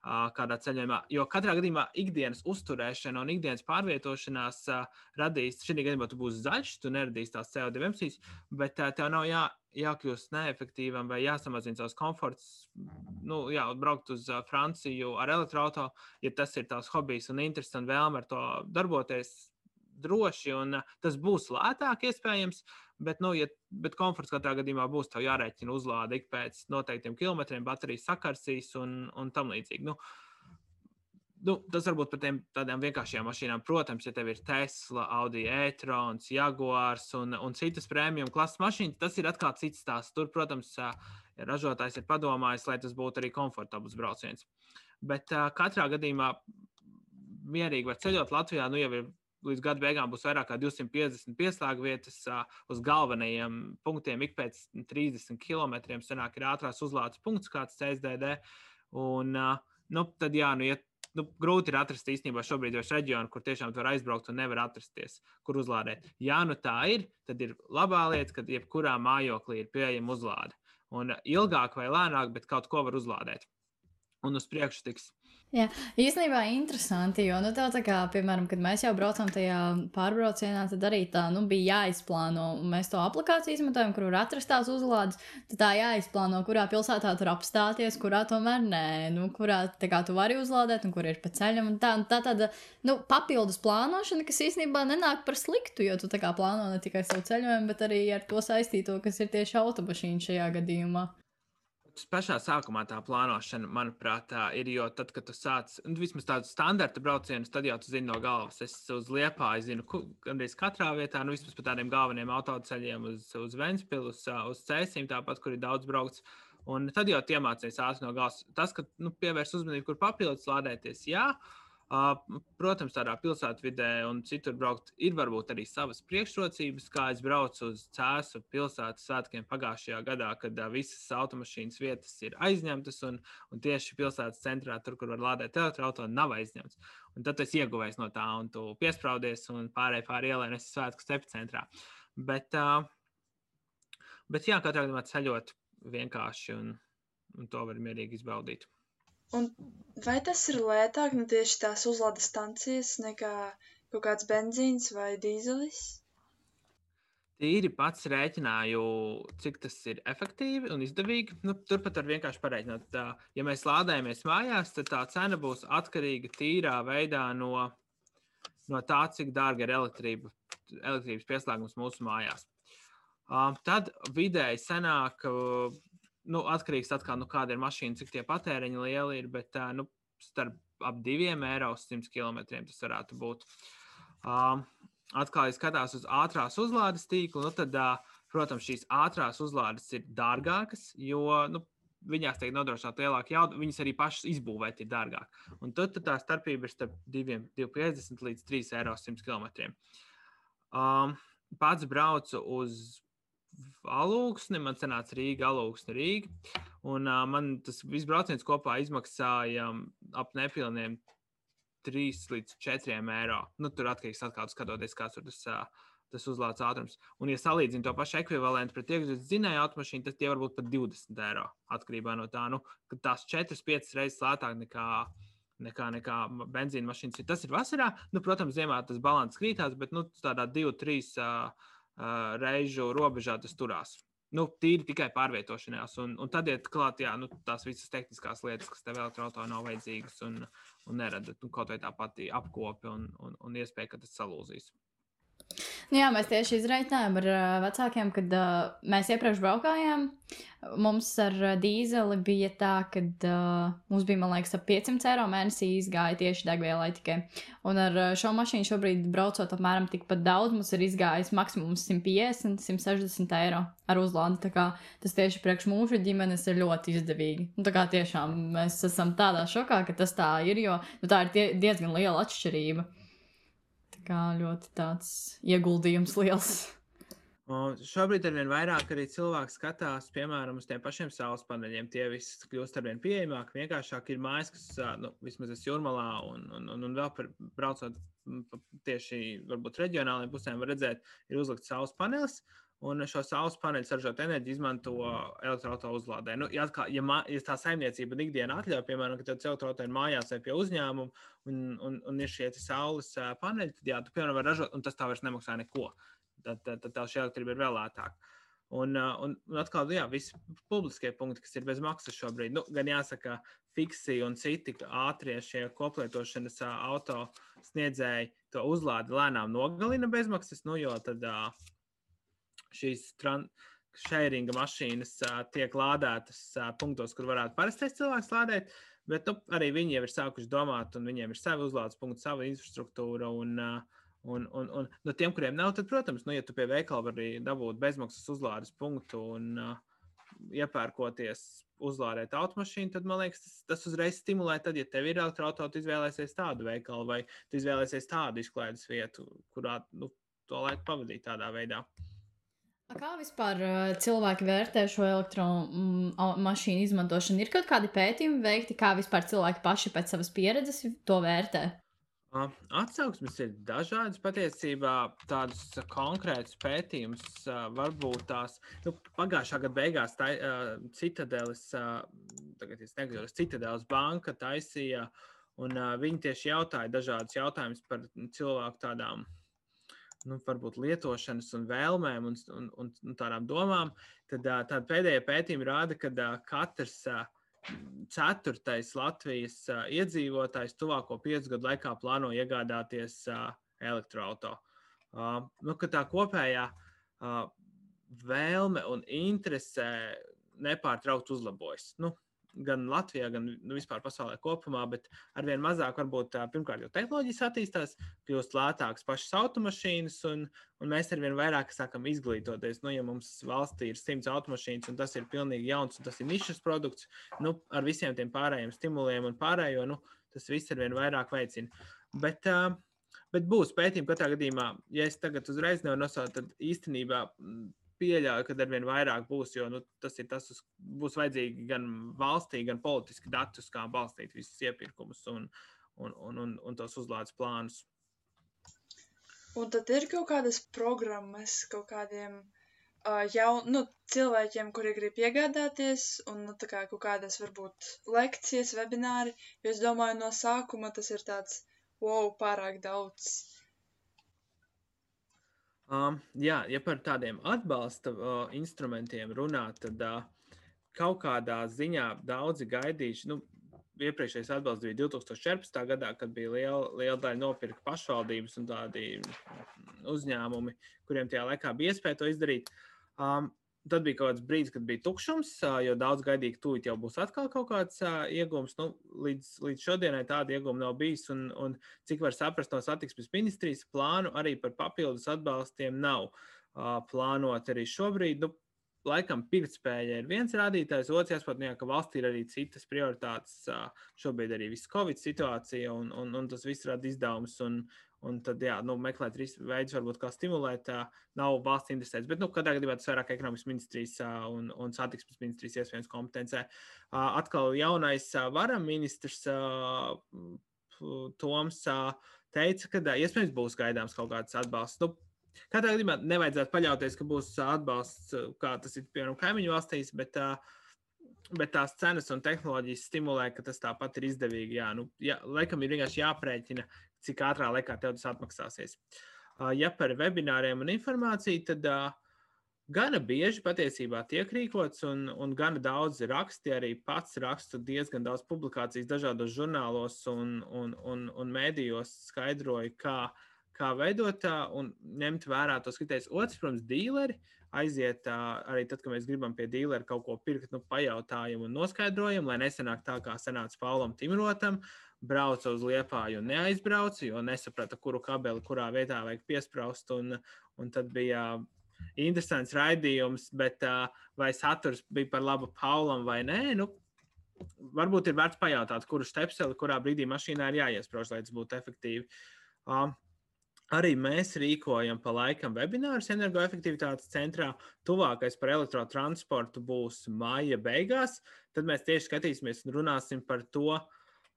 kādā ceļojumā. Jo katrā gadījumā ikdienas uzturēšana un ikdienas pārvietošanās radīs, šī gadījumā tu būsi zaļš, tu neradīsi tās CO2 emisijas, bet tev nav jā, jākļūst neefektīvam vai jāsamazina savs komforts. Nu, jā, braukt uz Franciju ar elektroautorātu, ja tas ir tavs hobijs un interesi un vēlme ar to darboties, droši, un tas būs lētāk, iespējams, bet, nu, ja, bet komforts katrā gadījumā būs. Tev jārēķina uzlāde ik pēc noteiktiem kilometriem, baterijas sakarsīs un, un tam līdzīgi. Nu, nu, tas varbūt par tiem tādām vienkāršām mašīnām. Protams, ja tev ir Tesla, Audi e-trons, Jaguars un, un citas prēmijas klases mašīnas, tas ir atkal cits stāsts. Tur, protams, ja ražotājs ir padomājis, lai tas būtu arī komfortabls brauciens. Bet uh, katrā gadījumā mierīgi var ceļot Latvijā. Nu, jau ir līdz gada beigām būs vairāk kā 250 pieslēgu vietas uz galvenajiem punktiem. Ik pēc 30 km senāk ir ātrās uzlādes punkts, kāds CSDD. Un, nu, tad, jā, nu, ja, nu, grūti ir atrast īstenībā šobrīd vairs reģionu, kur tiešām var aizbraukt un nevar atrasties, kur uzlādēt. Ja nu tā ir, tad ir labā lieta, ka jebkurā mājoklī ir pieejama uzlāde. Un ilgāk vai lēnāk, bet kaut ko var uzlādēt. un uz priekšu tiks. Jā, īstenībā interesanti, jo, nu, tā, tā kā, piemēram, kad mēs jau braucam tajā pārbraucienā, tad arī tā, nu, bija jāizplāno, un mēs to aplikāciju izmantojam, kur var atrast tās uzlādes, tad tā jāizplāno, kurā pilsētā tur apstāties, kurā tomēr nē, nu, kurā, tā kā tu vari uzlādēt, un kur ir pa ceļam, un tā, un tā tāda, nu, papildus plānošana, kas īstenībā nenāk par sliktu, jo tu tā kā plāno ne tikai savu ceļojumu, bet arī ar to saistīto, kas ir tieši automašīna šajā gadījumā pašā sākumā tā plānošana, manuprāt, tā ir. Jo tad, kad tu sāc nu, vismaz tādu standarta braucienu, tad jau tu zini no galvas. Es uz Liepāju zinu, gandrīz katrā vietā, nu vismaz pa tādiem galveniem autoceļiem, uz, uz Ventspilu, uz, uz Cēsīm, tāpat, kur ir daudz braukts. Un tad jau iemācīties ātri no galvas. Tas, ka nu, pievērs uzmanību, kur papildus lādēties, jā. Uh, Protams, tādā pilsētvidē un citur braukt ir varbūt arī savas priekšrocības, kā es braucu uz Cēzu pilsētas svētkiem pagājušajā gadā, kad visas automašīnas vietas ir aizņemtas, un, un tieši pilsētas centrā, tur, kur var lādēt elektroautorātu, nav aizņemts. Un tad es ieguvējis no tā, un tu piesprādies, un pārējai pāri ielai, un es esmu svētku epicentrā. Bet, bet jā, katrā gadījumā ceļot vienkārši, un, un to var mierīgi izbaudīt. Un vai tas ir lētāk, nu tieši tās uzlādes stancijas, nekā kaut kāds benzīns vai dīzelis? Tīri pats rēķināju, cik tas ir efektīvi un izdevīgi. Nu, turpat var vienkārši pareiķināt, tā, ja mēs lādējamies mājās, tad tā cena būs atkarīga tīrā veidā no, no tā, cik dārga ir elektrība, elektrības pieslēgums mūsu mājās. Uh, tad vidēji senāk uh, nu, atkarīgs no tā, nu, kāda ir mašīna, cik tie patēriņi lieli ir, bet uh, nu, starp ap diviem eiro uz 100 km tas varētu būt. Um, atkal, ja skatās uz ātrās uzlādes tīklu, nu, tad, uh, protams, šīs ātrās uzlādes ir dārgākas, jo nu, viņās tiek nodrošināta lielāka jauda, viņas arī pašas izbūvēt ir dārgāk. Un tad, tad tā starpība ir starp 2,50 līdz 3 eiro 100 km. Um, pats braucu uz alūksni, man sanāca Rīga, alūksni Rīga. Un uh, man tas viss brauciens kopā izmaksāja um, ap nepilniem 3 līdz 4 eiro. Nu, tur atkarīgs no skatoties, kāds ir tas, uh, tas uzlādes ātrums. Un, ja salīdzinu to pašu ekvivalentu pret iekšzemes dzinēju automašīnu, tad tie var būt pat 20 eiro. Atkarībā no tā, nu, tās 4-5 reizes lētāk nekā nekā, nekā benzīna mašīnas. Tas ir vasarā. Nu, protams, ziemā tas balans krītās, bet nu, tādā 2-3 uh, uh, reižu robežā tas turās. Nu, tīri tikai pārvietošanās, un, un tad ir klāt, jā, nu, tās visas tehniskās lietas, kas tev elektroautorā nav vajadzīgas, un, un nerada nu, kaut vai tā pati apkope un, un, un iespēja, ka tas salūzīs. Nu jā, mēs tieši izreikinājām ar vecākiem, kad uh, mēs iepriekš braukājām. Mums ar dīzeli bija tā, ka uh, mums bija, man liekas, ap 500 eiro mēnesī izgāja tieši degvielai tikai. Un ar šo mašīnu šobrīd braucot apmēram tikpat daudz, mums ir izgājis maksimums 150, 160 eiro ar uzlādi. Tā kā tas tieši priekš mūža ģimenes ir ļoti izdevīgi. Un, tā kā tiešām mēs esam tādā šokā, ka tas tā ir, jo nu, tā ir tie, diezgan liela atšķirība kā ļoti tāds ieguldījums liels. <laughs> Un šobrīd ar vien vairāk arī cilvēki skatās, piemēram, uz tiem pašiem saules paneļiem. Tie visi kļūst ar vien pieejamāki, vienkāršāk ir mājas, kas, nu, vismaz es jūrmalā un, un, un, un vēl par braucot tieši varbūt reģionālajiem pusēm var redzēt, ir uzlikts saules panelis. Un šo saules paneļu saražot enerģiju izmanto elektroautorāta uzlādē. Nu, ja, kā, ja, ma, ja tā saimniecība ikdienā atļauj, piemēram, ka tev elektroautorāta ir mājās vai pie uzņēmuma un, un, un ir šie saules paneļi, tad jā, tu piemēram vari ražot, un tas tā vairs nemaksā neko. Tad, tad, tad tā šī elektrība ir vēl lētāka. Un, un, un atkal, jā, visi publiskie punkti, kas ir bez maksas šobrīd, nu, gan jāsaka, fiksi un citi ātrie šie koplietošanas auto sniedzēji to uzlādi lēnām nogalina bezmaksas, nu, jo tad uh, šīs šēringa mašīnas uh, tiek lādētas uh, punktos, kur varētu parastais cilvēks lādēt. Bet nu, arī viņi jau ir sākuši domāt, un viņiem ir savi uzlādes punkti, sava infrastruktūra. Un, uh, un, un, un no tiem, kuriem nav, tad, protams, nu, ja tu pie veikala vari dabūt bezmaksas uzlādes punktu un uh, iepērkoties, uzlādēt automašīnu, tad man liekas, tas, tas uzreiz stimulē. Tad, ja tev ir elektroautorāta, izvēlēsies tādu veikalu vai izvēlēsies tādu izklaides vietu, kurā nu, to laiku pavadīt tādā veidā. Kā vispār uh, cilvēki vērtē šo elektromašīnu izmantošanu? Ir kaut kādi pētījumi veikti, kā vispār cilvēki paši pēc savas pieredzes to vērtē? Atsauksmes ir dažādas. Patiesībā tādus konkrētus pētījumus varbūt tās nu, pagājušā gada beigās tā, Citadelis tagad es nekļūdos, Citadēlas banka taisīja, un viņi tieši jautāja dažādus jautājumus par cilvēku tādām, nu, varbūt lietošanas un vēlmēm un, un, un, un tādām domām. Tad tāda pēdējā pētījuma rāda, ka katrs ceturtais Latvijas iedzīvotājs tuvāko piecu gadu laikā plāno iegādāties elektroautorātu. Nu, tā kopējā vēlme un interese nepārtraukti uzlabojas. Nu, gan Latvijā, gan nu, vispār pasaulē kopumā, bet arvien mazāk varbūt pirmkārt jau tehnoloģijas attīstās, kļūst lētākas pašas automašīnas, un, un mēs arvien vairāk sākam izglītoties. Nu, ja mums valstī ir simts automašīnas, un tas ir pilnīgi jauns, un tas ir nišas produkts, nu, ar visiem tiem pārējiem stimuliem un pārējo, nu, tas viss arvien vairāk veicina. Bet, bet būs pētījumi katrā gadījumā, ja es tagad uzreiz nevaru nosaukt, tad īstenībā pieļauju, ka arvien vairāk būs, jo nu, tas ir tas, uz, būs vajadzīgi gan valstī, gan politiski dati, uz kā balstīt visus iepirkumus un, un, un, un, un tos uzlādes plānus. Un tad ir kaut kādas programmas kaut kādiem uh, jaun, nu, cilvēkiem, kuri grib iegādāties, un nu, kā, kaut kādas varbūt lekcijas, webināri, jo es domāju, no sākuma tas ir tāds, wow, pārāk daudz Um, jā, ja par tādiem atbalsta uh, instrumentiem runā, tad uh, kaut kādā ziņā daudzi gaidījuši. Nu, Iepriekšējais atbalsts bija 2014. gadā, kad bija liela, liela daļa nopirka pašvaldības un tādi uzņēmumi, kuriem tajā laikā bija iespēja to izdarīt. Um, tad bija kaut kāds brīdis, kad bija tukšums, jo daudz gaidīja, ka tūlīt jau būs atkal kaut kāds iegūms. Nu, līdz, līdz šodienai tāda iegūma nav bijis. Un, un cik var saprast no satiksmes ministrijas plānu, arī par papildus atbalstiem nav plānot arī šobrīd. Nu, laikam pirktspēja ir viens rādītājs, otrs jāsaprot, nu, ka valstī ir arī citas prioritātes. Šobrīd arī viss Covid situācija, un, un, un tas viss rada izdevumus. Un, Un tad, jā, nu, meklēt veidus, varbūt kā stimulēt, nav valsts interesēts. Bet, nu, kādā gadījumā tas vairāk ekonomikas ministrijas un, un satiksmes ministrijas iespējams kompetencē. Atkal jaunais varam ministrs Toms teica, ka iespējams būs gaidāms kaut kāds atbalsts. Nu, Katrā gadījumā nevajadzētu paļauties, ka būs atbalsts, kā tas ir piemēram kaimiņu valstīs, bet, bet tās cenas un tehnoloģijas stimulē, ka tas tāpat ir izdevīgi. Jā, nu, jā, laikam ir vienkārši jāprēķina, cik ātrā laikā tev tas atmaksāsies. Ja par webināriem un informāciju, tad gana bieži patiesībā tiek rīkots, un, un gana daudz raksti arī pats rakstu diezgan daudz publikācijas dažādos žurnālos un, un, un, un mēdījos skaidroju, kā, kā veidot un ņemt vērā tos kritērijus. Otrs, protams, dīleri aiziet arī tad, kad mēs gribam pie dīlera kaut ko pirkt, nu, pajautājam un noskaidrojam, lai nesenāk tā kā senāts Paulam Timrotam. Uh, brauca uz liepāju un neaizbrauca, jo nesaprata, kuru kabeli kurā vietā vajag piesprāst. Un, un tad bija interesants raidījums, bet vai saturs bija par labu Paulam vai nē. Nu, varbūt ir vērts pajautāt, kuru stepseli, kurā brīdī mašīnā ir jāiesprāž, lai tas būtu efektīvi. Uh, Arī mēs rīkojam pa laikam webinārus energoefektivitātes centrā. Tuvākais par elektrotransportu būs māja beigās. Tad mēs tieši skatīsimies un runāsim par to,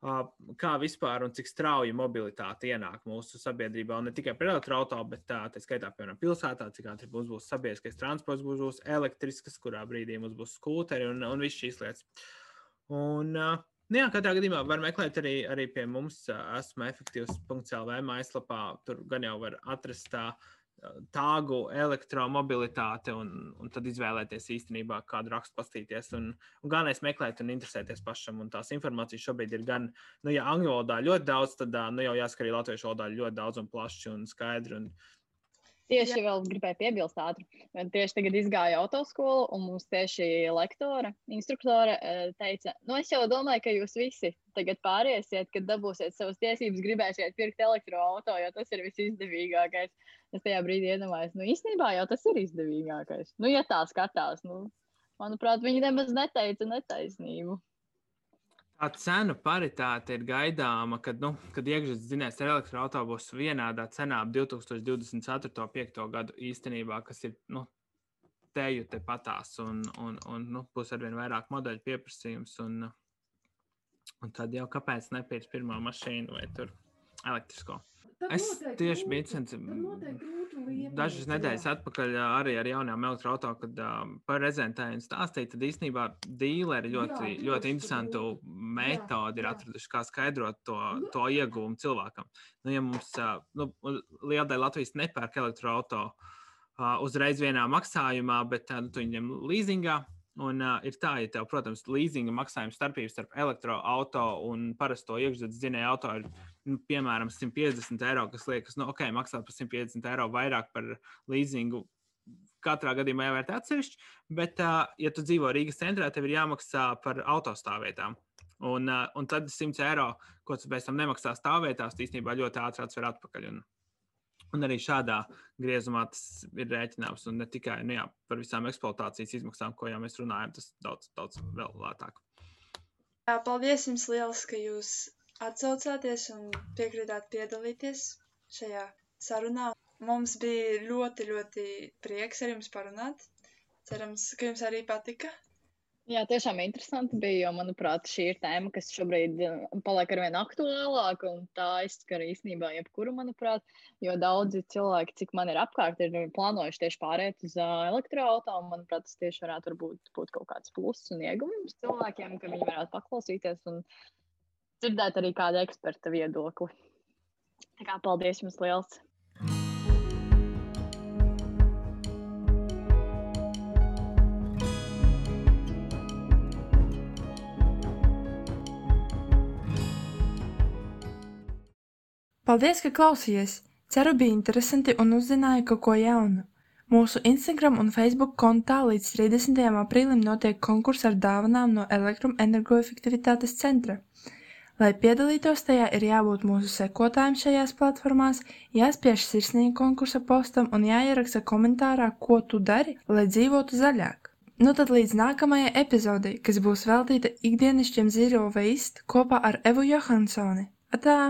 kā vispār un cik strauji mobilitāte ienāk mūsu sabiedrībā. Un ne tikai par elektroautorātu, bet tā, tā skaitā, piemēram, pilsētā, cik ātri mums būs sabiedriskais transports, būs, būs elektrisks, kurā brīdī mums būs skūteri un, un viss šīs lietas. Un, Nu jā, katrā gadījumā var meklēt arī, arī pie mums. Esmu efektīvs.CLV mājaslapā. Tur gan jau var atrast tā uh, tāgu elektromobilitāti un, un tad izvēlēties īstenībā kādu rakstu pastīties. Un, un galvenais meklēt un interesēties pašam. Un tās informācijas šobrīd ir gan, nu, ja angļu valodā ļoti daudz, tad nu, jau jāsaka arī latviešu valodā ļoti daudz un plaši un skaidri. Un, Tieši vēl gribēju piebilst ātri. Tieši tagad izgāju autoskolu, un mums tieši lektore, instruktore teica, nu es jau domāju, ka jūs visi tagad pāriesiet, kad dabūsiet savas tiesības, gribēsiet pirkt elektroautorātu, jo tas ir visizdevīgākais. Es tajā brīdī iedomājos, nu īstenībā jau tas ir izdevīgākais. Nu, ja tā skatās, nu, manuprāt, viņi nemaz neteica netaisnību. Tā cenu paritāte ir gaidāma, kad, nu, kad iekšzemes dzinējs ar elektroautobusu vienādā cenā ap 2024. 5. gadu īstenībā, kas ir nu, teju te patās, un, un, un nu, būs arvien vairāk modeļu pieprasījums. Un, un tad jau kāpēc nepirkt pirmo mašīnu vai elektrisko? Es tieši biju censties. dažas nedēļas atpakaļ ā, arī ar jaunām elektroautoriem, kad uh, par rezentēju stāstīju, tad īstenībā dīleri ļoti, ļoti interesantu metodi ir atraduši, kā skaidrot to, to iegūmu cilvēkam. Nu, ja mums uh, nu, liela daļa Latvijas nepērk elektroautoriju uh, uzreiz vienā maksājumā, bet uh, nu, tu viņam līzingā. Un, uh, ir tā, ja tev, protams, līzinga maksājuma starpība starp elektroautorātu un parasto iekšzemes dzinēju auto ir, nu, piemēram, 150 eiro, kas liekas, nu, ok, maksāt par 150 eiro vairāk par līzingu. Katrā gadījumā jāvērt atsevišķi, bet, uh, ja tu dzīvo Rīgas centrā, tev ir jāmaksā par autostāvvietām. Un, uh, un tad 100 eiro, ko tu pēc tam nemaksā stāvvietās, īstenībā ļoti ātri atver atpakaļ. Un, Un arī šādā griezumā tas ir rēķināms. Un ne tikai nu jā, par visām eksploatācijas izmaksām, ko jau mēs runājam, tas daudz, daudz vēl lētāk. Jā, paldies jums liels, ka jūs atsaucāties un piekritāt piedalīties šajā sarunā. Mums bija ļoti, ļoti prieks ar jums parunāt. Cerams, ka jums arī patika. Jā, tiešām interesanti bija, jo, manuprāt, šī ir tēma, kas šobrīd eh, paliek ar vien aktuālāka, un tā aizskar īstenībā jebkuru, manuprāt, jo daudzi cilvēki, cik man ir apkārt, ir plānojuši tieši pāriet uz elektroautorātu, un, manuprāt, tas tieši varētu būt, būt kaut kāds pluss un ieguvums cilvēkiem, ka viņi varētu paklausīties un dzirdēt arī kādu eksperta viedokli. Tā kā paldies jums liels! Paldies, ka klausījies! Ceru, bija interesanti un uzzināju kaut ko jaunu. Mūsu Instagram un Facebook kontā līdz 30. aprīlim notiek konkurss ar dāvanām no elektroenergoefektivitātes centra. Lai piedalītos tajā, ir jābūt mūsu sekotājiem šajās platformās, jāspiež sirsnīgi konkursa postam un jāieraksta komentārā, ko tu dari, lai dzīvotu zaļāk. Nu tad līdz nākamajai epizodei, kas būs veltīta ikdienišķiem waste kopā ar Evu Johansoni. Atā!